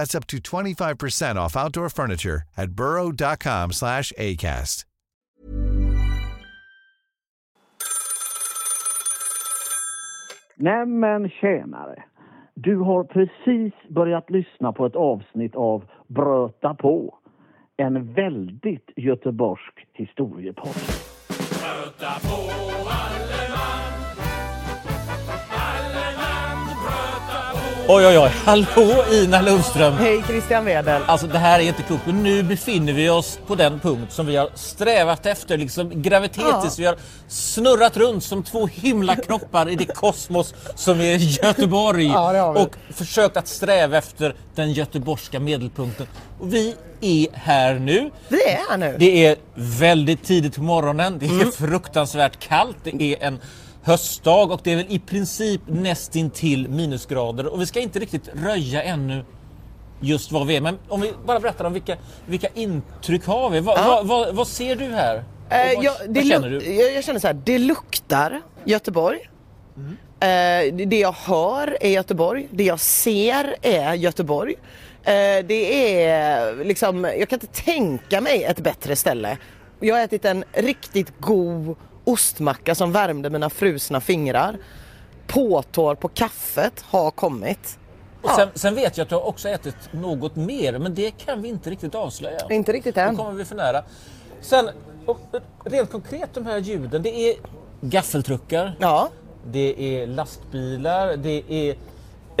That's up to 25% off outdoor furniture at burrow.com slash ACAST. Nämen tjänare! Du har precis börjat lyssna på ett avsnitt av Bröta på. En väldigt göteborgsk historiepodd. Oj, oj, oj. Hallå Ina Lundström. Hej Christian Wedel. Alltså det här är inte klokt. Men nu befinner vi oss på den punkt som vi har strävat efter, liksom gravitetiskt. Vi har snurrat runt som två himlakroppar i det kosmos som är Göteborg. Ja, och försökt att sträva efter den göteborgska medelpunkten. Och vi är här nu. Vi är här nu. Det är väldigt tidigt på morgonen. Det är Mm. fruktansvärt kallt. Det är en höstdag och det är väl i princip nästintill minusgrader. Och vi ska inte riktigt röja ännu just var vi är. Men om vi bara berättar om vilka, vilka intryck har vi? Va, va, va, vad ser du här? Eh, vad, jag, vad känner du? Jag, jag känner så här, det luktar Göteborg. Mm. Eh, det- det jag hör är Göteborg. Det jag ser är Göteborg. Eh, det är liksom, jag kan inte tänka mig ett bättre ställe. Jag har ätit en riktigt god ostmacka som värmde mina frusna fingrar. Påtår på kaffet har kommit. Och sen, sen vet jag att har också ätit något mer, men det kan vi inte riktigt avslöja. Inte riktigt Då än. kommer vi för nära. Sen, och, rent konkret de här ljuden, det är gaffeltruckar. Ja. Det är lastbilar, det är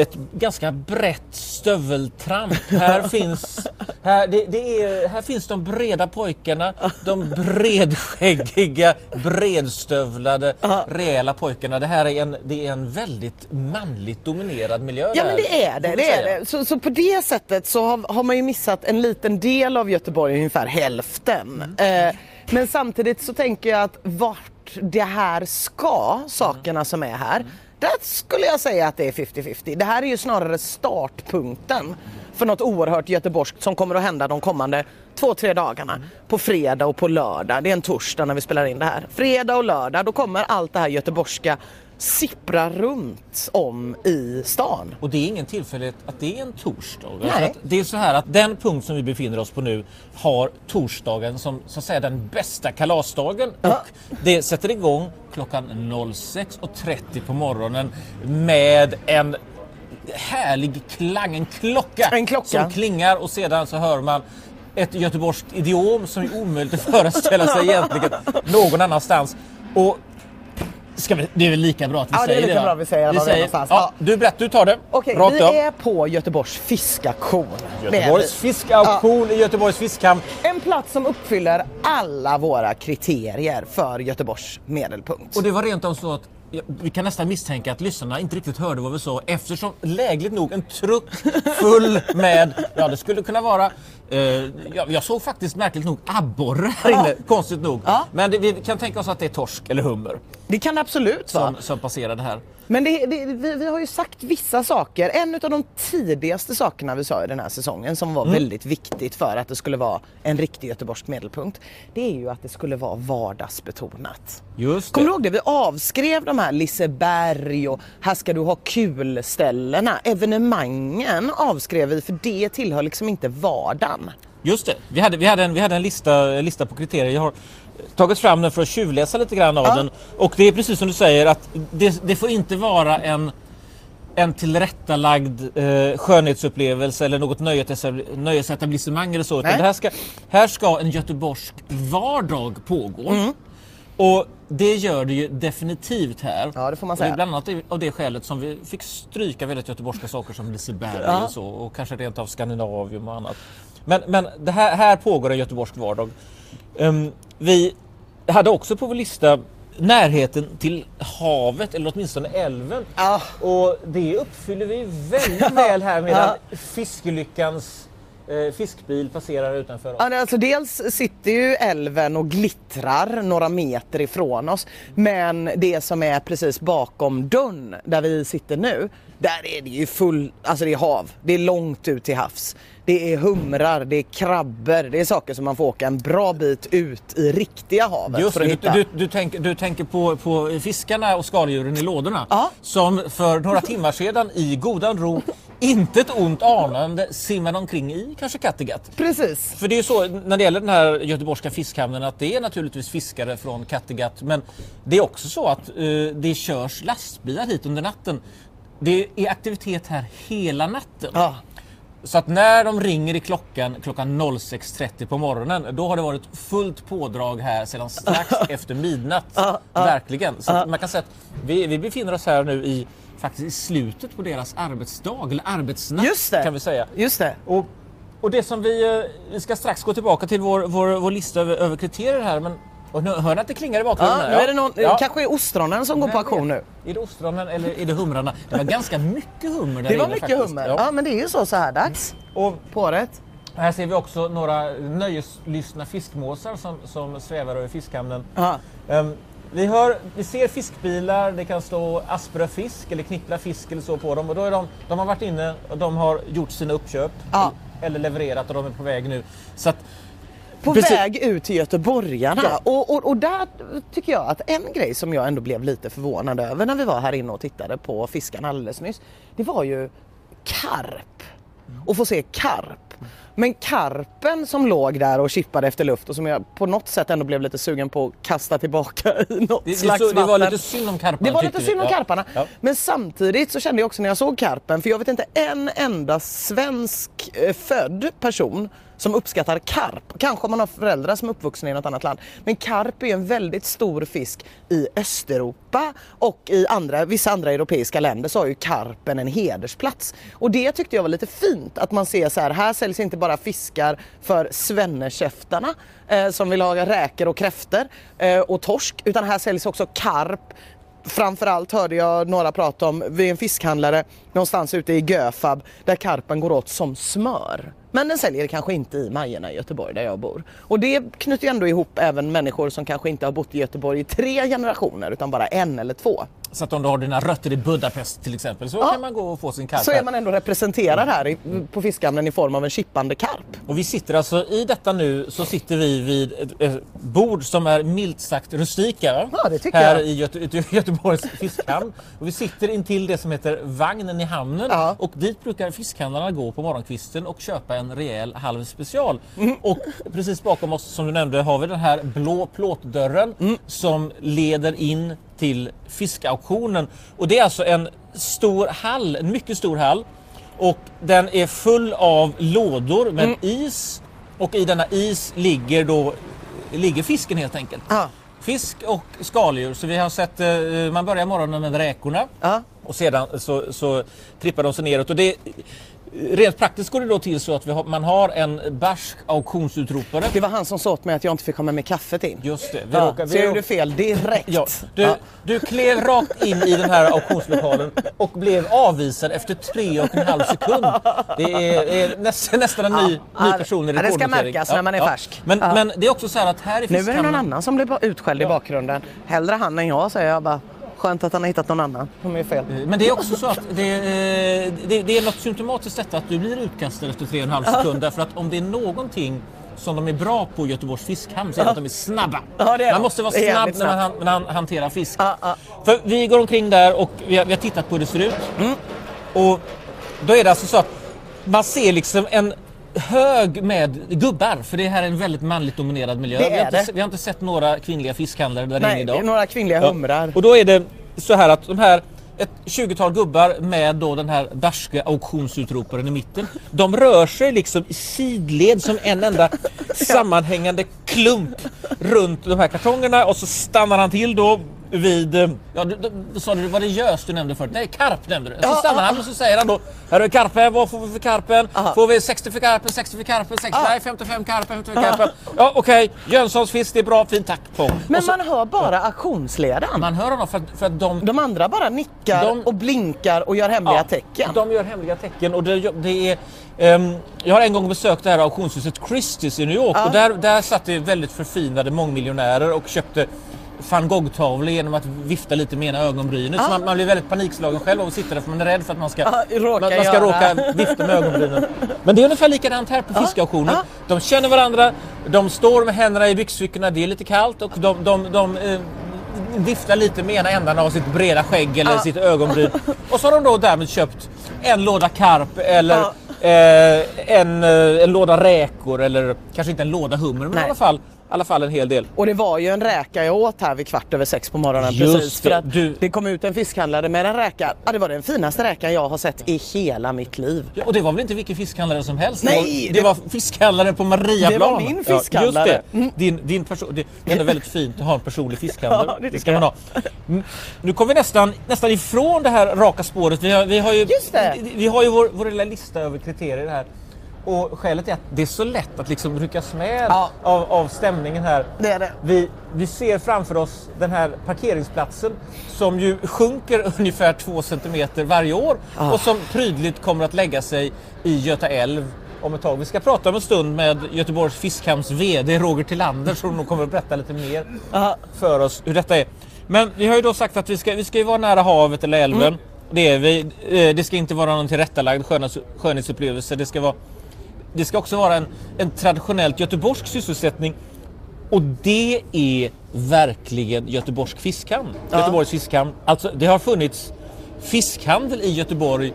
ett ganska brett stöveltramp. Här finns, här, det, det är, här finns de breda pojkarna, de bredskäggiga, bredstövlade, rejäla pojkarna. Det här är en, det är en väldigt manligt dominerad miljö. Ja men det är det. det, är det. Så, så på det sättet så har, har man ju missat en liten del av Göteborg, ungefär hälften. Eh, men samtidigt så tänker jag att vart det här ska, sakerna som är här, där skulle jag säga att det är 50-50. Det här är ju snarare startpunkten för något oerhört göteborgskt som kommer att hända de kommande två, tre dagarna. På fredag och på lördag. Det är en torsdag när vi spelar in det här. Fredag och lördag, då kommer allt det här göteborgska sippra runt om i stan. Och det är ingen tillfällighet att det är en torsdag. Nej. Det är så här att den punkt som vi befinner oss på nu har torsdagen som så att säga den bästa kalasdagen. Och det sätter igång klockan 06.30 på morgonen med en härlig klang, en klocka, En klocka. som klingar och sedan så hör man ett göteborgskt idiom som är omöjligt att föreställa sig egentligen någon annanstans. Och ska vi, det är väl lika bra att vi Ja, det är säger lika va? bra vi säger var vi är någonstans. Ja, Ja. du berättar, du tar det. Okej, Rakt vi av. är på Göteborgs fiskaktion. Det är Göteborgs fiskauktion i Göteborgs fiskhamn. En plats som uppfyller alla våra kriterier för Göteborgs medelpunkt. Och det var rent av så att ja, vi kan nästan misstänka att lyssnarna inte riktigt hörde vad vi sa eftersom lägligt nog en truck full med, ja det skulle kunna vara, eh, ja, jag såg faktiskt märkligt nog abborre här inne, konstigt nog. Ja. Men det, vi kan tänka oss att det är torsk eller hummer Det kan absolut vara. som, som passerade här. Men det, det, vi, vi har ju sagt vissa saker. En av de tidigaste sakerna vi sa i den här säsongen som var väldigt viktigt för att det skulle vara en riktig göteborgsk medelpunkt. Det är ju att det skulle vara vardagsbetonat. Just Kommer du ihåg det? Vi avskrev de här Liseberg och här ska du ha kul-ställena. Evenemangen avskrev vi för det tillhör liksom inte vardagen. Just det, vi hade, vi hade, en, vi hade en lista, lista på kriterier. Jag har tagit fram den för att tjuvläsa lite grann av Ja. den. Och det är precis som du säger att det, det får inte vara en en tillrättalagd eh, skönhetsupplevelse eller något nöjes- nöjesetablissemang eller så. Det här, ska, här ska en göteborgsk vardag pågå. Mm. Och det gör det ju definitivt här. Ja, det får man Och säga. är bland annat av det skälet som vi fick stryka väldigt göteborgska saker som Liseberg Ja. och så. Och kanske rent av Skandinavium och annat. Men, men det här, här pågår en göteborgsk vardag. Ehm, vi hade också på vår lista närheten till havet eller åtminstone älven. Ja. Och det uppfyller vi väldigt väl här medan fiskelyckans eh, fiskbil passerar utanför oss. Alltså dels sitter ju älven och glittrar några meter ifrån oss. Men det som är precis bakom dörren där vi sitter nu, där är det ju full, alltså det är hav. Det är långt ut till havs. Det är humrar, det är krabbor, det är saker som man får åka en bra bit ut i riktiga havet Just för att hitta. du, du, tänker, du tänker på, på fiskarna och skaldjuren i lådorna. Ja. Som för några timmar sedan i godan ro, inte ett ont anande, simmade omkring i kanske Kattegatt. Precis. För det är ju så när det gäller den här göteborgska fiskhamnen att det är naturligtvis fiskare från Kattegatt men det är också så att eh, det körs lastbilar hit under natten. Det är aktivitet här hela natten. Ja. Så att när de ringer i klockan klockan 06.30 på morgonen då har det varit fullt pådrag här sedan strax efter midnatt. Verkligen. Så man kan säga att vi, vi befinner oss här nu i faktiskt i slutet på deras arbetsdag eller arbetsnatt Just det. kan vi säga. Just det. Och, och det som vi, eh, vi ska strax gå tillbaka till vår, vår, vår lista över, över kriterier här men och nu, hör ni att det klingar i bakgrunden? Ja, nu är det någon, Ja. kanske är ostronen som går på auktion nu. Är det ostronen eller är det humrarna? Det var ganska mycket hummer där Det var mycket faktiskt. hummer. Ja. Ja. men det är ju så så här dags Och på året. här ser vi också några nöjeslystna fiskmåsar som, som svävar över fiskhamnen. Ehm, vi, hör, vi ser fiskbilar, det kan stå Asprö fisk eller Knippla fisk eller så på dem. Och då är de, de har varit inne och de har gjort sina uppköp. Ja. Eller levererat och de är på väg nu. Så att, På Precis. väg ut till göteborgarna. Ja. Och, och, och där tycker jag att en grej som jag ändå blev lite förvånad över när vi var här inne och tittade på fiskarna alldeles nyss. Det var ju karp. Och få se karp. Men karpen som låg där och chippade efter luft och som jag på något sätt ändå blev lite sugen på att kasta tillbaka i något det, slags så, det var vatten. lite synd om karparna. Det var lite synd om Ja. karparna. Ja. Men samtidigt så kände jag också när jag såg karpen, för jag vet inte en enda svensk eh, född person som uppskattar karp. Kanske om man har föräldrar som är uppvuxna i något annat land. Men karp är en väldigt stor fisk i Östeuropa och i andra, vissa andra europeiska länder så har ju karpen en hedersplats. Och det tyckte jag var lite fint att man ser så här, här säljs inte bara fiskar för svennekäftarna eh, som vill ha räkor och kräftor eh, och torsk utan här säljs också karp Framförallt hörde jag några prata om vid en fiskhandlare någonstans ute i Göfab där karpen går åt som smör. Men den säljer kanske inte i Majerna i Göteborg där jag bor. Och det knyter ju ändå ihop även människor som kanske inte har bott i Göteborg i tre generationer utan bara en eller två. Så att om du har dina rötter i Budapest till exempel så Ja. kan man gå och få sin karp Så är man ändå representerad här i, på fiskhamnen i form av en chippande karp. Och vi sitter alltså i detta nu så sitter vi vid ett, ett bord som är milt sagt rustika. Ja, det tycker här jag. i Göte, Göteborgs fiskhamn. Och vi sitter intill det som heter Vagnen i hamnen Ja. och dit brukar fiskhandlarna gå på morgonkvisten och köpa en rejäl halv special. Mm. Och precis bakom oss som du nämnde har vi den här blå plåtdörren Mm. som leder in till fiskauktionen. Och det är alltså en stor hall, en mycket stor hall. Och den är full av lådor med Mm. is. Och i denna is ligger då ligger fisken helt enkelt. Ja. Fisk och skaldjur. Så vi har sett, eh, man börjar morgonen med räkorna. Ja. Och sedan så, så trippar de sig neråt. Och det, rent praktiskt går det då till så att har, man har en barsk auktionsutropare. Det var han som sa åt mig att jag inte fick komma med kaffet in. Just det. Vi Ja, råkar, så vi jag råkar- gjorde fel direkt. Ja, du, Ja. du klev rakt in i den här auktionslokalen och blev avvisad efter tre och en halv sekund. Det är, är nästan, nästan en ny, Ja, ny person i ja, det ska rekordnotering. märkas när man är färsk. Men, men det är också så här att här i Nu är det någon annan som blir utskälld i bakgrunden. Hellre han än jag säger jag bara. Skönt att han har hittat någon annan som är fel. Men det är också så att det, eh, det, det är något symptomatiskt detta att du blir utkastad efter tre och en halv sekund. Därför att om det är någonting som de är bra på i Göteborgs fiskhamn så är det att de är snabba. Ja, det är man de. måste vara är snabb när man, han- när man hanterar fisk. För vi går omkring där och vi har, vi har tittat på hur det ser ut. Mm. Och då är det alltså så att man ser liksom en hög med gubbar, för det här är en väldigt manligt dominerad miljö. Det vi, har är inte, det. vi har inte sett några kvinnliga fiskhandlare där inne Nej, idag. är några kvinnliga humrar. Och då är det så här att de här ett 20-tal gubbar med då den här barske auktionsutroparen i mitten. De rör sig liksom i sidled som en enda sammanhängande klump runt de här kartongerna och så stannar han till då vid, eh, ja du, du, du sa du, var det gös du nämnde förut? Nej, karp nämnde du. Så Ja, stannar ja, han och så säger han då, här är karpen, vad får vi för karpen? Får vi 60 för karpen, 60 för karpen, 60, nej 55 karpen, 55 karpen. Ja okej, Jönssons fisk, det är bra, fint tack. Pong. Men så- man hör bara auktionsledaren. man hör honom för att, för att de De andra bara nickar De- och blinkar och gör hemliga Ja, tecken. De gör hemliga tecken och det, det är ehm, jag har en gång besökt det här auktionshuset Christie's i New York och där, där satt det väldigt förfinade mångmiljonärer och köpte van Gogh-tavlor genom att vifta lite med ena ögonbrynet. Så man, man blir väldigt panikslagen själv av att sitta där för man är rädd för att man ska, Ja, råka man, man ska råka vifta med ögonbrynen. Men det är ungefär likadant här på fiskauktionen. ja. De känner varandra, de står med händerna i byxfickorna, det är lite kallt och de, de, de, eh, viftar lite med ena ändan av sitt breda skägg eller sitt ögonbryn. Och så har de då därmed köpt en låda karp eller eh, en, eh, en låda räkor eller kanske inte en låda hummer men i Nej. alla fall, i alla fall en hel del. Och det var ju en räka jag åt här vid kvart över sex på morgonen Just precis. För att du- det kom ut en fiskhandlare med en räka. Ja, det var den finaste räkan jag har sett i hela mitt liv. Ja, och det var väl inte vilken fiskhandlare som helst? Nej, det, var, det var fiskhandlare på Mariaplan. Det var min fiskhandlare. Ja, just det. Din, din perso- det är ändå väldigt fint att ha en personlig fiskhandlare. Ja, det det, ska man ha. Mm, Nu kommer vi nästan, nästan ifrån det här raka spåret. Vi har, vi har ju, Just det. Vi, vi har ju vår, vår lilla lista över kriterier här. Och skälet är att det är så lätt att liksom ryckas med Ja. av, av stämningen här. Det är det. Vi, vi ser framför oss den här parkeringsplatsen som ju sjunker ungefär två centimeter varje år Ah. och som prydligt kommer att lägga sig i Göta älv om ett tag. Vi ska prata om en stund med Göteborgs Fiskhamns VD Roger Tillander som nog kommer att berätta lite mer Ja. för oss hur detta är. Men vi har ju då sagt att vi ska, vi ska vara nära havet eller älven. Mm. Det är vi. Eh, Det ska inte vara någon tillrättalagd skönhets, skönhetsupplevelse. Det ska, vara, det ska också vara en, en traditionellt göteborgsk sysselsättning och det är verkligen Göteborgs fiskhamn. Göteborgs fiskhamn. Alltså det har funnits fiskhandel i Göteborg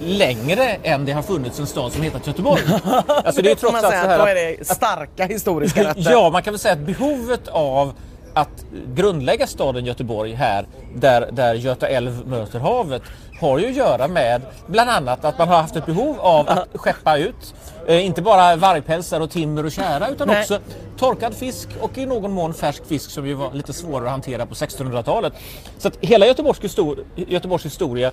längre än det har funnits en stad som hetat Göteborg. Alltså det är trots allt så här då är det starka historiska rötter. Ja, man kan väl säga att behovet av att grundlägga staden Göteborg här, där, där Göta älv möter havet, har ju att göra med bland annat att man har haft ett behov av att skeppa ut, eh, inte bara vargpälsar och timmer och kära, utan Nej. också torkad fisk och i någon mån färsk fisk som ju var lite svårare att hantera på 1600-talet. Så att hela Göteborgs, histor- Göteborgs historia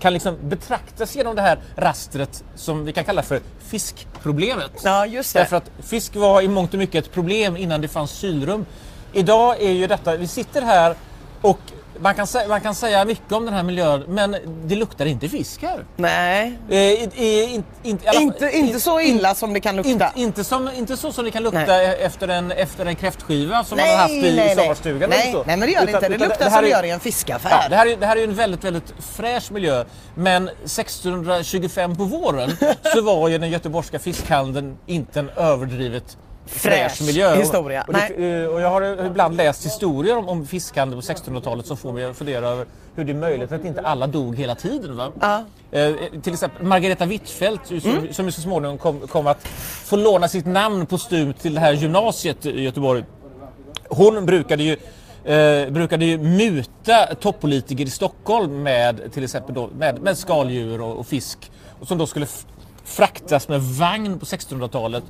kan liksom betraktas genom det här rastret som vi kan kalla för fiskproblemet. Ja, just det. Därför att fisk var i mångt och mycket ett problem innan det fanns kylrum. Idag är ju detta, vi sitter här och man kan, man kan säga mycket om den här miljön men det luktar inte fisk här. Nej, Eh, i- i- in, in, alla inte, inte så illa som det kan lukta. inte, inte, som, inte så som det kan lukta Nej. efter en, efter en kräftskiva som nej, man har haft i, nej, nej. sommarstugan. Nej, så. nej, men det gör det Utan- inte. Det luktar här som det gör i en fiskaffär. Ja, det, här är, det här är en väldigt, väldigt fräsch miljö. Men 1625 på våren så var ju den göteborgska fiskhandeln inte en överdrivet fräsch, Fräsch miljö. historia. Och, det, eh, och jag har ibland läst historier om, om fiskhandel på 1600-talet som får mig att fundera över hur det är möjligt att inte alla dog hela tiden. Va? Ja. Eh, till exempel Margareta Hvitfeldt ju som, som ju så småningom kom, kom att få låna sitt namn på STUM till det här gymnasiet i Göteborg. Hon brukade ju Eh, brukade ju muta toppolitiker i Stockholm med till exempel då, med, med skaldjur och, och fisk och som då skulle fraktas med vagn på 1600-talet.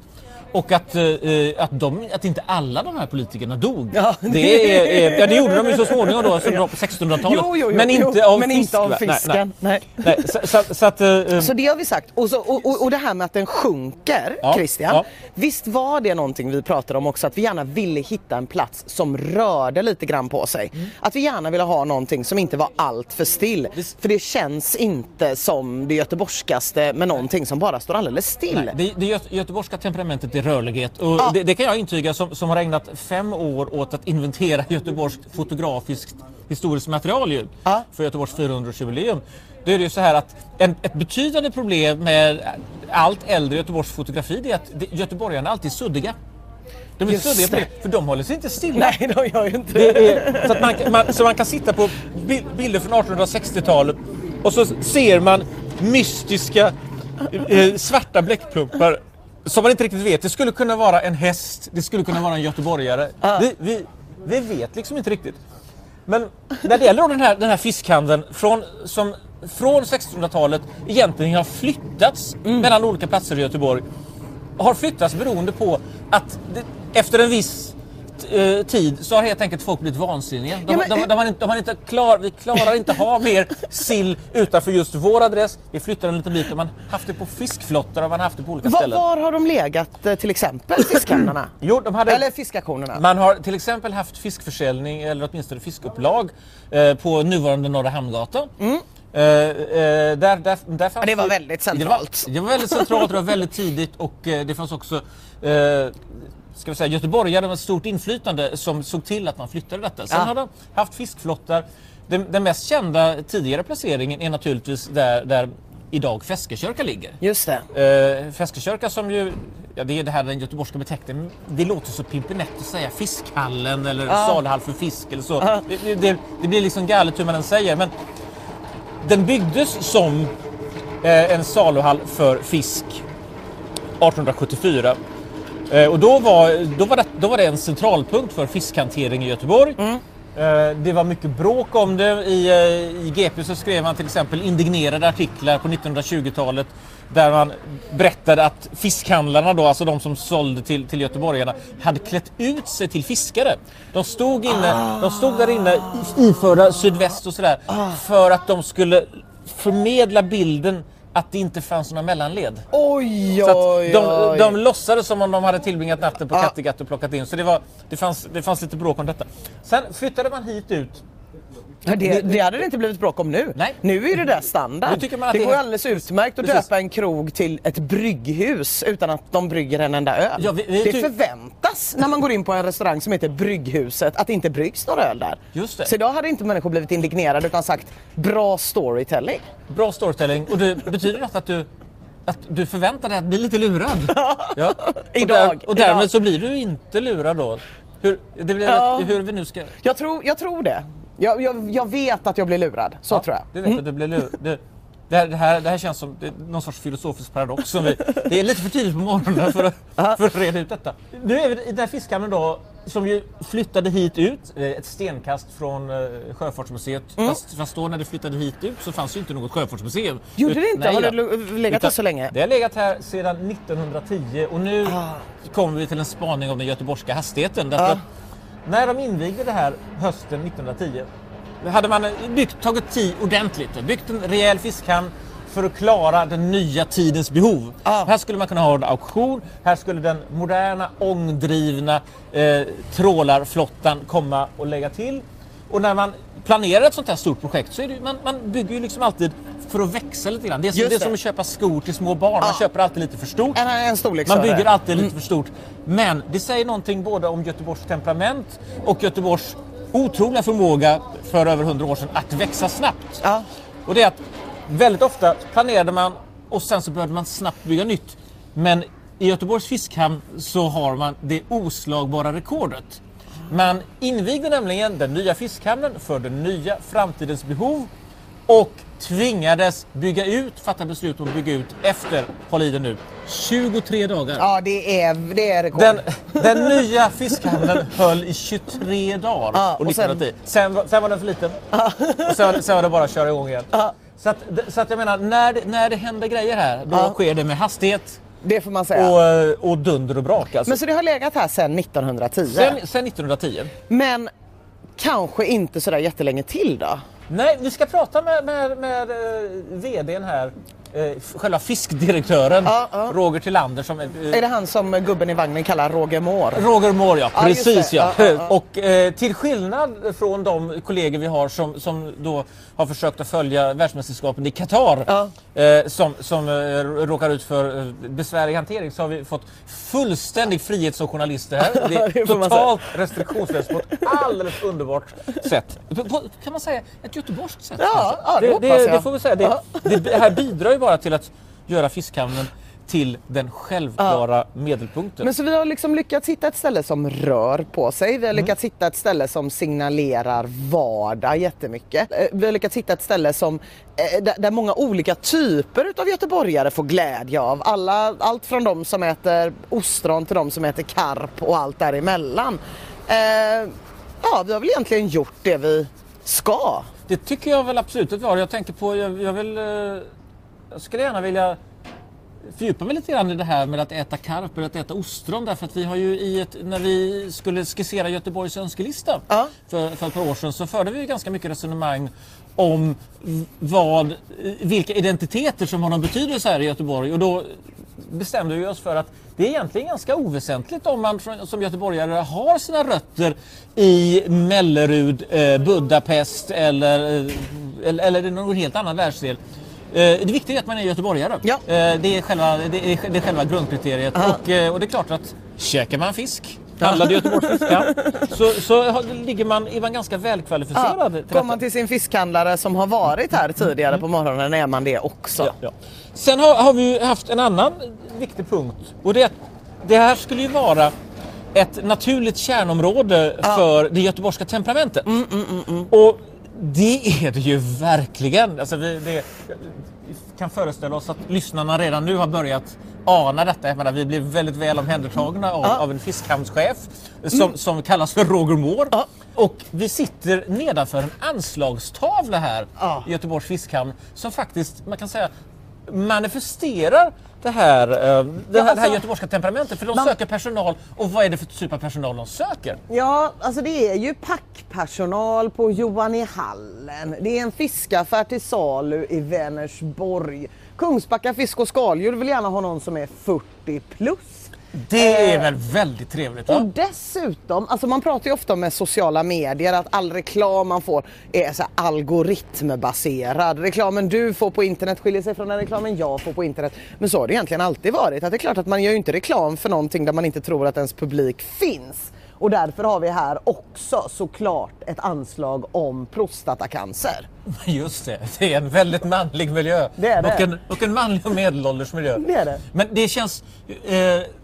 Och att, eh, eh, att, de, att inte alla de här politikerna dog. Ja, det, är, eh, ja, det gjorde de ju så småningom då, då på 1600-talet. Jo, jo, jo, men inte av men fisk. inte av fisken. Nej, Nej. nej. Så, så, så att, eh, eh, Så det har vi sagt. Och, så, och, och, och det här med att den sjunker, Ja, Christian. ja. Visst var det någonting vi pratade om också, att vi gärna ville hitta en plats som rörde lite grann på sig. Mm. Att vi gärna ville ha någonting som inte var allt för still. Visst. För det känns inte som det göteborgskaste med någonting som bara står alldeles still. Nej, det, det göte- göteborgska temperamentet är rörlighet och Ja. det, det kan jag intyga som, som har ägnat fem år åt att inventera göteborgskt fotografiskt historiskt material ju, Ja. för Göteborgs 400-årsjubileum. Då är det ju så här att en, ett betydande problem med allt äldre Göteborgs fotografi är att det, göteborgarna alltid är suddiga. De är Just suddiga det. för de håller sig inte stilla. Nej, de gör ju inte är, så, man, man, så man kan sitta på bi- bilder från 1860-talet och så ser man mystiska eh, svarta bläckplumpar som man inte riktigt vet. Det skulle kunna vara en häst, det skulle kunna vara en göteborgare. Vi, vi, vi vet liksom inte riktigt. Men när det gäller den här, den här fiskhandeln från, som från 1600-talet egentligen har flyttats Mm. mellan olika platser i Göteborg. Har flyttats beroende på att det, efter en viss eh, tid så har helt enkelt folk blivit vansinniga. De, Ja, men- de, de, har inte, de har inte klar, vi klarar inte ha mer sill utanför just vår adress. Vi flyttar en liten bit man haft det på fiskflottar och man haft det på olika Var, ställen. var har de legat eh, till exempel fiskhamnarna? Jo, de hade... Eller fiskauktionerna? Man har till exempel haft fiskförsäljning eller åtminstone fiskupplag eh, på nuvarande Norra Hamngatan. Eh, eh, där, där, där fanns det var väldigt Det var, centralt. det var väldigt centralt, det var väldigt tidigt och eh, det fanns också eh, ska vi säga, göteborgare med stort inflytande som såg till att man flyttade detta. Sen Ja. har de haft fiskflottar. Den, den mest kända tidigare placeringen är naturligtvis där, där idag Feskekörka ligger. Just det. Uh, Feskekörka som ju, ja det är det här den göteborgska beteckningen, det låter så pimpinett att säga fiskhallen eller saluhall för fisk eller så. Det, det, det blir liksom galet hur man än säger men den byggdes som eh, en saluhall för fisk 1874. Eh, och då var, då, var det, då var det en centralpunkt för fiskhantering i Göteborg. Eh, det var mycket bråk om det. I, I GP så skrev man till exempel indignerade artiklar på 1920-talet där man berättade att fiskhandlarna då, alltså de som sålde till, till göteborgarna, hade klätt ut sig till fiskare. De stod, inne, de stod där inne iförda sydväst och sådär för att de skulle förmedla bilden att det inte fanns några mellanled. Oj, Så oj, de, oj. de låtsades som om de hade tillbringat natten på Kattegatt och plockat in. Så det, var, det, fanns, det fanns lite bråk om detta. Sen flyttade man hit ut. Det, det hade det inte blivit bråk om nu. Nej. Nu är det där standard. Det det går är- alldeles utmärkt att Precis. döpa en krog till ett brygghus utan att de brygger en enda öl. Ja, vi- vi det förväntas när man går in på en restaurang som heter Brygghuset att det inte bryggs några öl där. Just det. Så idag hade inte människor blivit indignerade utan sagt bra storytelling. Bra storytelling. Och det betyder något att du, att du förväntar dig att bli lite lurad. Ja. Och Idag, och därmed idag. så blir du inte lurad då. Hur, det blir Ja. hur vi nu ska... Jag tror, jag tror det. Jag, jag, jag vet att jag blir lurad. Så Ja, tror jag. Det vet jag, du blir lurad. Det, det, här, det, här, det här känns som det någon sorts filosofisk paradox. Som vi, det är lite för tidigt på morgonen för att, för att reda ut detta. Nu är vi i den här fiskhamnen då som ju flyttade hit ut, ett stenkast från eh, Sjöfartsmuseet. Mm. Fast, fast då när det flyttade hit ut så fanns ju inte något sjöfartsmuseum. Gjorde det inte? nej Har det legat här så länge? Det har legat här sedan 1910 och nu Ah. kommer vi till en spaning om den göteborgska hastigheten. Därför Ja. När de invigde det här hösten 1910 hade man byggt, tagit tid ordentligt, byggt en rejäl fiskhamn för att klara den nya tidens behov. Ja. Här skulle man kunna ha en auktion, här skulle den moderna ångdrivna eh, trålarflottan komma och lägga till. Och när man planerar ett sånt här stort projekt så är det, man, man bygger ju liksom alltid för att växa lite grann. Det är, som, det är som att köpa skor till små barn, man köper alltid lite för stort. En, en storlek Man bygger alltid lite för stort. Men det säger någonting både om Göteborgs temperament och Göteborgs otroliga förmåga för över hundra år sedan att växa snabbt. Ja. Och det är att väldigt ofta planerade man och sen så började man snabbt bygga nytt. Men i Göteborgs fiskhamn så har man det oslagbara rekordet. Man invigde nämligen den nya fiskhamnen för den nya framtidens behov och tvingades bygga ut, fatta beslut om att bygga ut efter, håll i det nu, 23 dagar. Ja, det är, det är rekord. Den, den nya fiskhamnen höll i 23 dagar. Ja, och och sen- 1910. sen, var- sen var den för liten. Och sen, sen var det bara att köra igång igen. Ja. Så, att, så att jag menar, när det, när det händer grejer här, då Ja. sker det med hastighet Det får man säga. och, eh, och dunder och brak. Alltså. Men så det har legat här sedan 1910. sen, sen 1910. Men kanske inte sådär jättelänge till då? Nej, vi ska prata med, med, med eh, VDn här. Eh, själva fiskdirektören Ja, ja. Roger Tillander som eh, Är det han som gubben i vagnen kallar Roger Moore? Roger Moore, ja. Precis det. ja. Ja. Och eh, till skillnad från de kollegor vi har som, som då har försökt att följa världsmästerskapen i Qatar eh, som, som eh, råkar ut för eh, besvärlig hantering så har vi fått fullständig frihet som journalister här. Det är det totalt restriktionslöst på ett alldeles underbart sätt. På, kan man säga ett göteborgskt sätt? Ja, det det, jag. det får vi säga. Det, det, det här bidrar ju bara till att göra fiskhamnen till den självklara medelpunkten. Men så vi har liksom lyckats hitta ett ställe som rör på sig. Mm. Vi har lyckats hitta ett ställe som signalerar vardag jättemycket. Eh, Vi har lyckats hitta ett ställe som, eh, där, många olika typer av göteborgare får glädje av. Alla, allt från de som äter ostron till de som äter karp och allt däremellan. Eh, ja, ja, vi har väl egentligen gjort det vi ska. Det tycker jag väl absolut att vi har. Jag tänker på, jag, jag vill... Jag skulle gärna vilja fördjupa mig lite grann i det här med att äta karp eller att äta ostron. Därför att vi har ju i ett, när vi skulle skissera Göteborgs önskelista Ja. för, för ett par år sedan så förde vi ju ganska mycket resonemang om vad, vilka identiteter som har någon betydelse här i Göteborg. Och då bestämde vi oss för att det är egentligen ganska oväsentligt om man som göteborgare har sina rötter i Mellerud, eh, Budapest eller, eh, eller, eller någon helt annan världsdel. Eh, Det viktiga är att man är göteborgare. Ja. Eh, Det, är själva, det, är, det är själva grundkriteriet. Och, eh, och det är klart att käkar man fisk, handlade Göteborgs fiskhamn, så, så ligger man, är man ganska välkvalificerad. till Kommer man till sin fiskhandlare som har varit här tidigare på morgonen är man det också. Ja, ja. Sen har, har vi haft en annan viktig punkt och det det här skulle ju vara ett naturligt kärnområde för det göteborgska temperamentet. Och det är det ju verkligen. Alltså vi, det, kan föreställa oss att lyssnarna redan nu har börjat ana detta. Jag menar, vi blev väldigt väl omhändertagna av, av en fiskhamnschef som, som kallas för Roger Moore. Och vi sitter nedanför en anslagstavla här Ja. i Göteborgs fiskhamn som faktiskt, man kan säga, manifesterar det här, eh, det här, det här alltså- göteborgska temperamentet. För de Man- söker personal och vad är det för typ av personal de söker? Ja, alltså det är ju packpersonal på Johan i Hallen. Det är en fiskaffär till salu i Vänersborg. Kungsbacka fisk och skaldjur vill gärna ha någon som är 40 plus. Det är väl väldigt trevligt? Och Va? dessutom, alltså man pratar ju ofta med sociala medier att all reklam man får är så algoritmbaserad. Reklamen du får på internet skiljer sig från den reklamen jag får på internet. Men så har det egentligen alltid varit. Att det är klart att man gör ju inte reklam för någonting där man inte tror att ens publik finns. Och därför har vi här också såklart ett anslag om prostatacancer. Just det, det är en väldigt manlig miljö. Det är det. Och, en, och en manlig och medelålders miljö. Det är det. Men det känns, eh,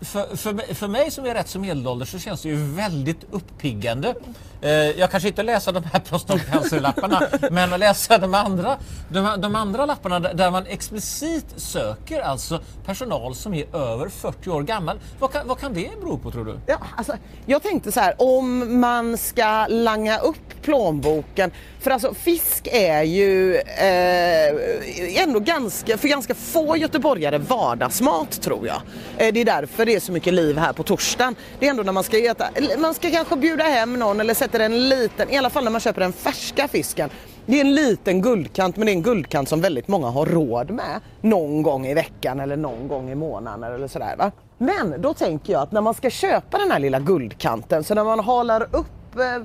för, för, för mig som är rätt så medelålders så känns det ju väldigt uppiggande. Eh, jag kanske inte läser de här prostatacancerlapparna, men att läsa de andra, de, de andra lapparna där, där man explicit söker alltså personal som är över 40 år gammal. Vad kan, vad kan det bero på tror du? Ja, alltså, jag tänkte så här, om man ska langa upp plånboken. För alltså fisk är ju eh, ändå ganska, för ganska få göteborgare vardagsmat tror jag. Eh, det är därför det är så mycket liv här på torsdagen. Det är ändå när man ska äta, man ska kanske bjuda hem någon eller sätter en liten, i alla fall när man köper den färska fisken. Det är en liten guldkant men det är en guldkant som väldigt många har råd med någon gång i veckan eller någon gång i månaden eller sådär va. Men då tänker jag att när man ska köpa den här lilla guldkanten så när man halar upp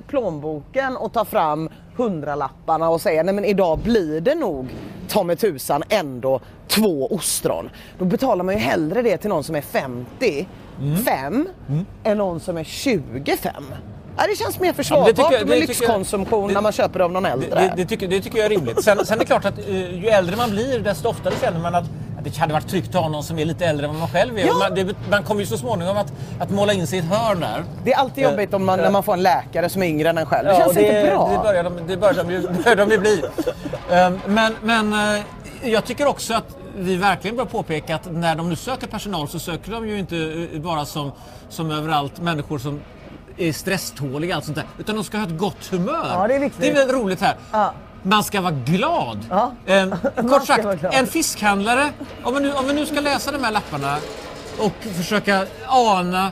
plånboken och tar fram hundralapparna och säger nej men idag blir det nog ta mig tusan ändå två ostron. Då betalar man ju hellre det till någon som är 50 fem än någon som är 25. Ja, det känns mer Ja, försvarbart jag- med det tycker jag- lyxkonsumtion det- när man köper av någon äldre. Det, det, tycker, det tycker jag är rimligt. Sen, sen är det klart att eh, ju äldre man blir desto oftare känner man att det hade varit tryggt att ha någon som är lite äldre än vad man själv är. Ja. Man, det, man kommer ju så småningom att, att måla in sig i ett hörn där. Det är alltid jobbigt om man, när man får en läkare som är yngre än en själv. Det Ja, känns det, inte bra. Det börjar de, det börjar de, ju, börjar de ju bli. Ehm, men men eh, jag tycker också att vi verkligen bör påpeka att när de nu söker personal så söker de ju inte eh, bara som, som överallt människor som är stresståliga och allt sånt där. Utan de ska ha ett gott humör. Ja, det är viktigt. Det är väl roligt här. Ja. Man ska vara glad. Ja. Man kort sagt, en fiskhandlare, om vi, nu, om vi nu ska läsa de här lapparna och försöka ana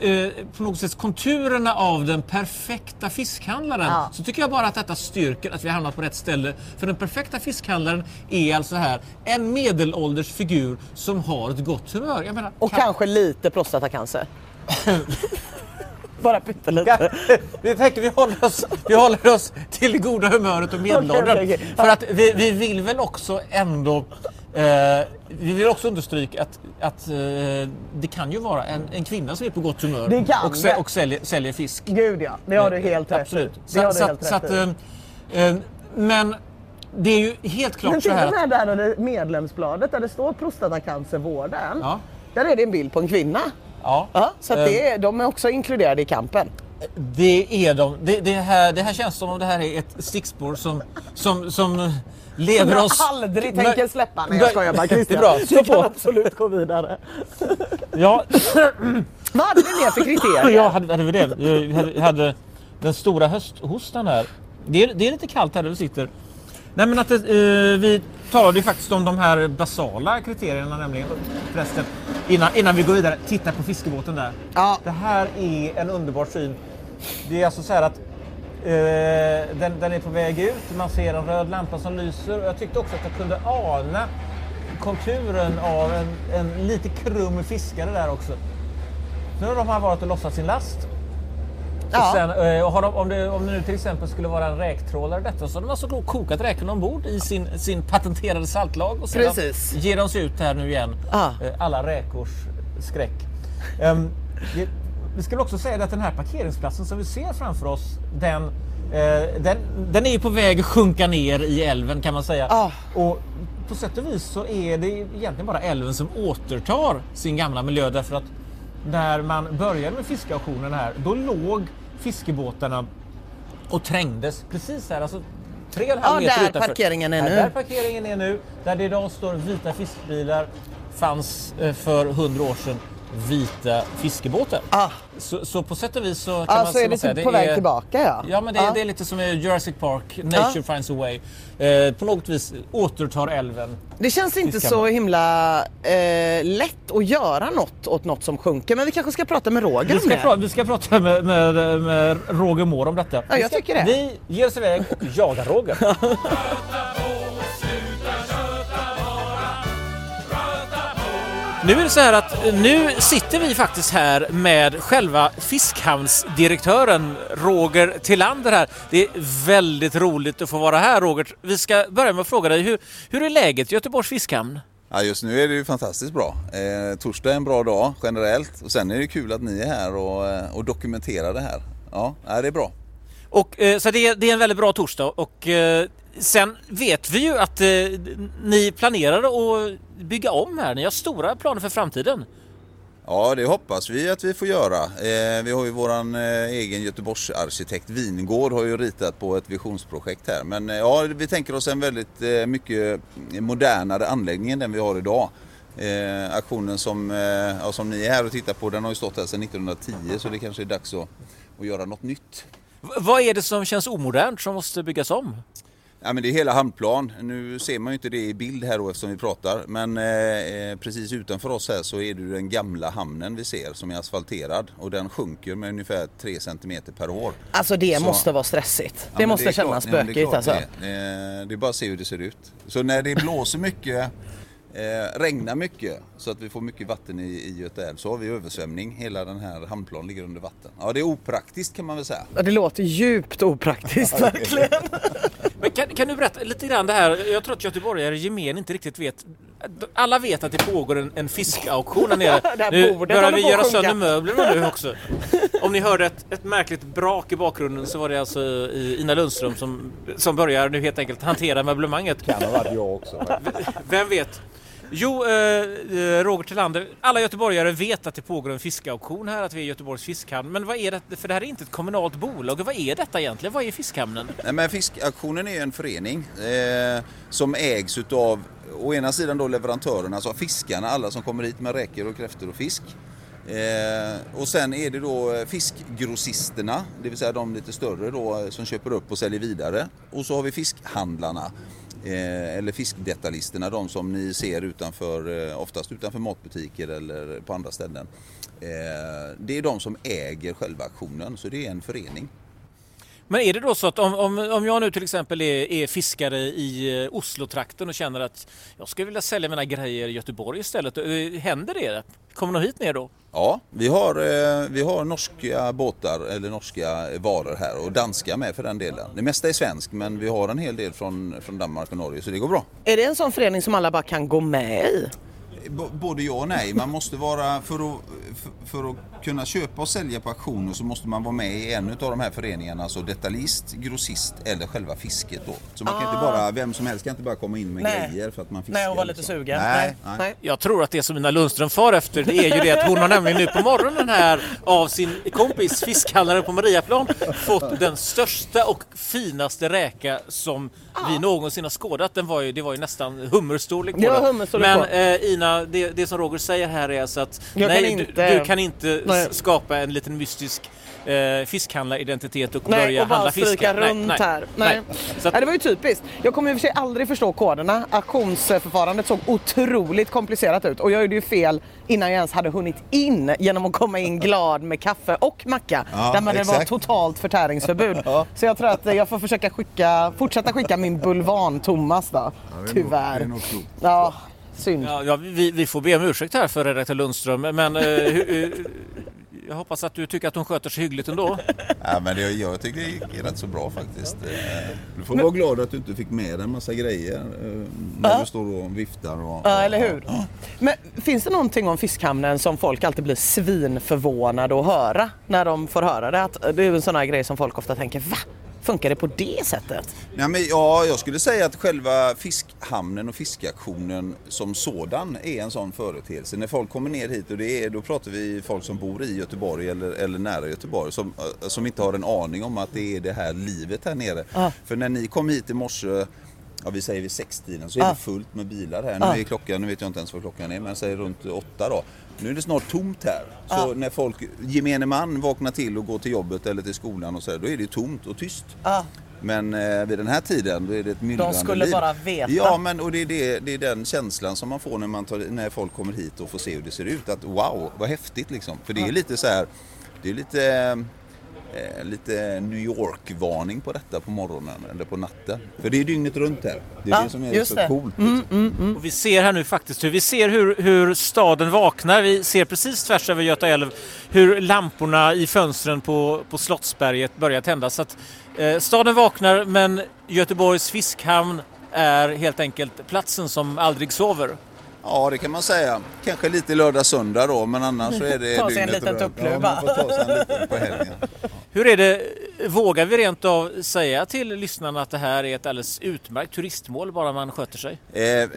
eh, på något sätt konturerna av den perfekta fiskhandlaren Ja. så tycker jag bara att detta styrker att vi har hamnat på rätt ställe. För den perfekta fiskhandlaren är alltså här en medelålders figur som har ett gott humör. Menar, Och kan- kanske lite prostatacancer. Bara pyttelite. vi tänker vi håller oss, vi håller oss till det goda humöret och medelåldern. Okej, okej, okej. För att vi, vi vill väl också ändå eh, vi vill också understryka att, att eh, det kan ju vara en, en kvinna som är på gott humör Det kan och, sä, och säljer, säljer fisk. Gud ja, det har du helt rätt i. Absolut. Det Så, har du så, helt så rätt att, i. eh, eh, men det är ju helt klart Men så till här och att, med där där det medlemsbladet där det står prostatacancervården. Ja. Där är det en bild på en kvinna. Ja, Ja, så att det är, de är också inkluderade i kampen. Det är de. Det, det, här, det här känns som om det här är ett stickspår som, som, som leder Som jag oss... aldrig tänker släppa. Nej jag skojar bara Det är Christian. bra. Du Stå kan absolut gå vidare. Ja, Vad hade vi mer för kriterier? ja hade, hade vi det? Vi hade, hade den stora hösthostan här. Det är, det är lite kallt här där vi sitter. Nej men att eh, vi talade ju faktiskt om de här basala kriterierna nämligen förresten. Innan, innan vi går vidare, titta på fiskebåten där. Ja. Det här är en underbar syn. Det är alltså så här att eh, den, den är på väg ut, man ser en röd lampa som lyser och jag tyckte också att jag kunde ana konturen av en, en lite krum fiskare där också. Nu har de här varit och lossat sin last. Ja. Och sen, eh, de, om, det, om det nu till exempel skulle vara en räktrålare detta så har de alltså kokat räkorna ombord i sin, sin patenterade saltlag och sedan Precis. ger de sig ut här nu igen. Ah. Alla räkors skräck. Um, det, vi ska väl också säga att den här parkeringsplatsen som vi ser framför oss den, eh, den, den är på väg att sjunka ner i älven kan man säga. Ah. Och på sätt och vis så är det egentligen bara älven som återtar sin gamla miljö därför att när man började med fiskeauktionen här, då låg fiskebåtarna och trängdes precis här, alltså tre och en halv Ja, meter där utanför. parkeringen är nu. Där parkeringen är nu, där det idag står vita fiskbilar, fanns eh, för hundra år sedan vita fiskebåtar. Ah. Så, så på sätt och vis så kan Ja, man så är det säga, typ på väg tillbaka ja. Ja, men det, Ja. det är lite som i Jurassic Park, Nature finds a way. Eh, på något vis återtar älven. Det känns inte Fiskarna. så himla eh, lätt att göra något åt något som sjunker. Men vi kanske ska prata med Roger Vi om ska, det. pra- vi ska prata med, med, med Roger Moore om detta. Ja, jag ska- tycker det. Vi ger oss iväg och jagar Roger. Nu är det så här att eh, nu sitter vi faktiskt här med själva fiskhamnsdirektören Roger Tillander här. Det är väldigt roligt att få vara här Roger. Vi ska börja med att fråga dig, hur, hur är läget i Göteborgs fiskhamn? Ja, just nu är det ju fantastiskt bra. Eh, torsdag är en bra dag generellt och sen är det kul att ni är här och, eh, och dokumenterar det här. Ja, det är bra. Och, eh, så det är, det är en väldigt bra torsdag och eh, sen vet vi ju att eh, ni planerar att bygga om här. Ni har stora planer för framtiden. Ja, det hoppas vi att vi får göra. Eh, vi har ju våran eh, egen Göteborgsarkitekt Vingård har ju ritat på ett visionsprojekt här. Men eh, ja, vi tänker oss en väldigt eh, mycket modernare anläggning än den vi har idag. Eh, aktionen som, eh, ja, som ni är här och tittar på den har ju stått här sedan 1910 så det kanske är dags att, att göra något nytt. Vad är det som känns omodernt som måste byggas om? Ja, men det är hela hamnplan. Nu ser man ju inte det i bild här då eftersom vi pratar. Men eh, eh, precis utanför oss här så är det den gamla hamnen vi ser som är asfalterad. Och den sjunker med ungefär 3 cm per år. Alltså det Så- måste vara stressigt. Ja, det måste är kännas klart- ja, men det bökigt alltså. Det, är. Eh, det är bara att se hur det ser ut. Så när det blåser mycket, eh, regnar mycket så att vi får mycket vatten i, i Göta älv så har vi översvämning. Hela den här hamnplanen ligger under vatten. Ja, det är opraktiskt kan man väl säga. Ja, Det låter djupt opraktiskt verkligen. Men kan, kan du berätta lite grann det här? Jag tror att göteborgare i gemen inte riktigt vet. Alla vet att det pågår en, en fiskauktion här nere. Det här Nu börjar vi göra sönder möblerna nu också. Om ni hörde ett, ett märkligt brak i bakgrunden så var det alltså i- Ina Lundström som, som börjar nu helt enkelt hantera möblemanget. Kan ha varit jag också. Vem vet? Jo, eh, eh, Roger Tillander, alla göteborgare vet att det pågår en fiskauktion här, att vi är Göteborgs fiskhamn. Men vad är det? För det här är inte ett kommunalt bolag. Vad är detta egentligen? Vad är fiskhamnen? Nej, men fiskauktionen är ju en förening eh, som ägs utav å ena sidan då leverantörerna, alltså fiskarna, alla som kommer hit med räkor och kräftor och fisk. Eh, och sen är det då fiskgrossisterna, det vill säga de lite större då som köper upp och säljer vidare. Och så har vi fiskhandlarna, Eh, eller fiskdetaljisterna, de som ni ser utanför, eh, oftast utanför matbutiker eller på andra ställen. Eh, det är de som äger själva auktionen, så det är en förening. Men är det då så att om, om, om jag nu till exempel är, är fiskare i eh, Oslo-trakten och känner att jag skulle vilja sälja mina grejer i Göteborg istället, eh, händer det? Kommer de hit ner då? Ja, vi har, eh, vi har norska båtar eller norska varor här och danska med för den delen. Det mesta är svensk men vi har en hel del från, från Danmark och Norge så det går bra. Är det en sån förening som alla bara kan gå med i? Både ja och nej. Man måste vara, för att, för, för att kunna köpa och sälja på auktioner så måste man vara med i en av de här föreningarna, alltså detaljist, grossist eller själva fisket då. Så man kan inte bara, vem som helst kan inte bara komma in med Nej. grejer för att man fiskar. Nej, och vara lite liksom. sugen. Nej, nej. Jag tror att det som Ina Lundström far efter det är ju det att hon har nämligen nu på morgonen här av sin kompis fiskhandlare på Mariaplan fått den största och finaste räka som vi någonsin har skådat. Den var ju, det var ju nästan hummerstorlek på Det var den. Men eh, Ina, det, det som Roger säger här är alltså att Jag nej, kan du, inte det- du kan inte Nej. skapa en liten mystisk eh, fiskhandlaridentitet och Nej, börja och handla stryka fiskar. runt här. Nej. Så att, Nej, det var ju typiskt. Jag kommer i och för sig aldrig förstå koderna. Auktionsförfarandet såg otroligt komplicerat ut och jag gjorde ju fel innan jag ens hade hunnit in genom att komma in glad med kaffe och macka. Ja, där man det var totalt förtäringsförbud. Så jag tror att jag får försöka skicka, fortsätta skicka min bulvan-Thomas då. det är nog- Tyvärr. det är nog. Ja, synd. ja, ja, vi, vi får be om ursäkt här för redaktör Lundström, men eh, hu- jag hoppas att du tycker att hon sköter sig hyggligt ändå. Ja, men det, jag tycker det gick rätt så bra faktiskt. Du får vara glad att du inte fick med en massa grejer eh, när du står och viftar. Och, Ja, eller hur? Men finns det någonting om fiskhamnen som folk alltid blir svinförvånade att höra när de får höra det? Att det är en sån här grej som folk ofta tänker, va? Funkar det på det sättet? Nej, men, ja, jag skulle säga att själva fiskhamnen och fiskaktionen som sådan är en sån företeelse. När folk kommer ner hit och det är, då pratar vi folk som bor i Göteborg eller, eller nära Göteborg som, eh, som inte har en aning om att det är det här livet här nere. Ja. För när ni kom hit i morse Ja, vi säger vid sextiden så är Ja. det fullt med bilar här. Nu Ja. är klockan, nu vet jag inte ens vad klockan är, men säg runt åtta då. Nu är det snart tomt här. Så när folk, gemene man vaknar till och går till jobbet eller till skolan och så där, då är det tomt och tyst. Men eh, vid den här tiden då är det ett myllrande skulle liv. bara veta. Ja, men och det är, det, det är den känslan som man får när, man tar, när folk kommer hit och får se hur det ser ut. Att wow, vad häftigt liksom. För det är lite så här, det är lite, eh, lite New York-varning på detta på morgonen eller på natten. För det är dygnet runt här. Det är Ja, det som är just så det. coolt. Liksom. Och vi ser här nu faktiskt hur vi ser hur, hur staden vaknar. Vi ser precis tvärs över Göta älv hur lamporna i fönstren på, på Slottsberget börjar tändas. Så att, eh, staden vaknar men Göteborgs fiskhamn är helt enkelt platsen som aldrig sover. Ja, det kan man säga. Kanske lite lördag söndag då, men annars så är det Ta sig en dygnet liten runt. tuppluva. Ja, man får ta sig en liten på helgen. Hur är det, vågar vi rent av säga till lyssnarna att det här är ett alldeles utmärkt turistmål bara man sköter sig? Eh, eh,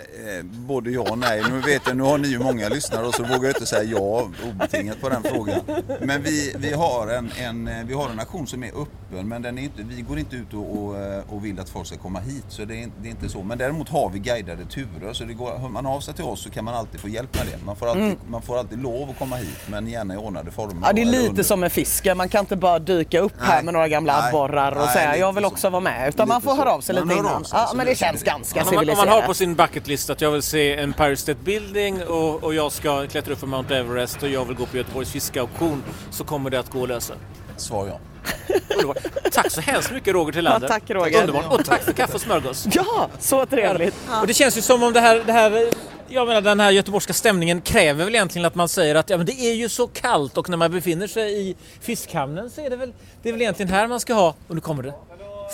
både ja och nej. Nu vet jag, nu har ni ju många lyssnare och så vågar jag inte säga ja obetingat på den frågan. Men vi, vi, har en, en, eh, vi har en aktion som är öppen men den är inte, vi går inte ut och, och, eh, och vill att folk ska komma hit. Så det är, det är inte så. Men däremot har vi guidade turer så det går, hör man av sig till oss så kan man alltid få hjälp med det. Man får alltid, man får alltid lov att komma hit men gärna i ordnade former. Mm. Ja, det är lite under- som med fisken. Man kan inte bara dyka upp här Nej. med några gamla Nej. abborrar och Nej, säga jag vill så. också vara med. Utan man får så. höra av sig Man lite innan. sig, Ja, så men det känns ganska Om man, om civiliserat. man har på sin bucketlist att jag vill se Empire State Building och, och jag ska klättra upp för Mount Everest och jag vill gå på Göteborgs fiskauktion så kommer det att gå att lösa. Svar ja. Tack så hemskt mycket Roger Tillander. Ja, tack, Roger. Underbart. Och tack för kaffe och smörgås. Ja, så trevligt. Och det känns ju som om det här, det här jag menar den här göteborgska stämningen kräver väl egentligen att man säger att ja, men det är ju så kallt och när man befinner sig i fiskhamnen så är det väl, det är väl egentligen här man ska ha, och nu kommer det,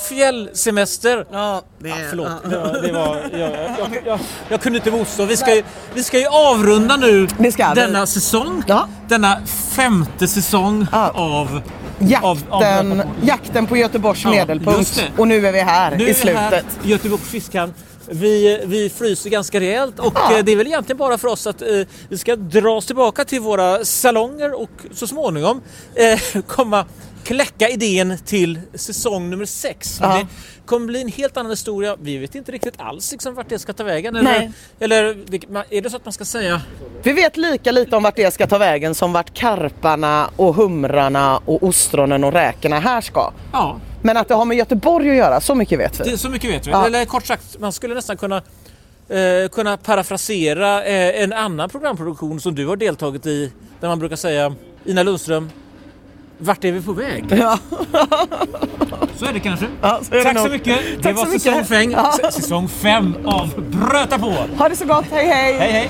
fjällsemester. Ja, det Ja, förlåt, det var, det var, jag, jag, jag, jag kunde inte motstå. Vi ska, ju, vi ska ju avrunda nu ska denna säsong. Ja. Denna femte säsong Ja. av... Jakten, av- av- jakten på Göteborgs Ja, medelpunkt. Och nu är vi här Nu i här slutet. i Göteborgs fiskhamn. Vi, vi fryser ganska rejält och eh, det är väl egentligen bara för oss att eh, vi ska dra oss tillbaka till våra salonger och så småningom eh, komma kläcka idén till säsong nummer sex. Ja. Det kommer bli en helt annan historia. Vi vet inte riktigt alls liksom, vart det ska ta vägen. Eller, Nej. eller är det så att man ska säga Vi vet lika lite om vart det ska ta vägen som vart karparna och humrarna och ostronen och räkorna här ska. ja, Men att det har med Göteborg att göra, så mycket vet vi. det så mycket vet vi. Ja. Eller kort sagt, man skulle nästan kunna eh, kunna parafrasera eh, en annan programproduktion som du har deltagit i där man brukar säga Ina Lundström, vart är vi på väg? Ja. Så är det kanske. Ja, så är det Tack så nog. mycket. Det Tack var så säsong mycket. fem, Ja. säsong fem av Bröta på. Ha det så gott, hej hej! Hej hej!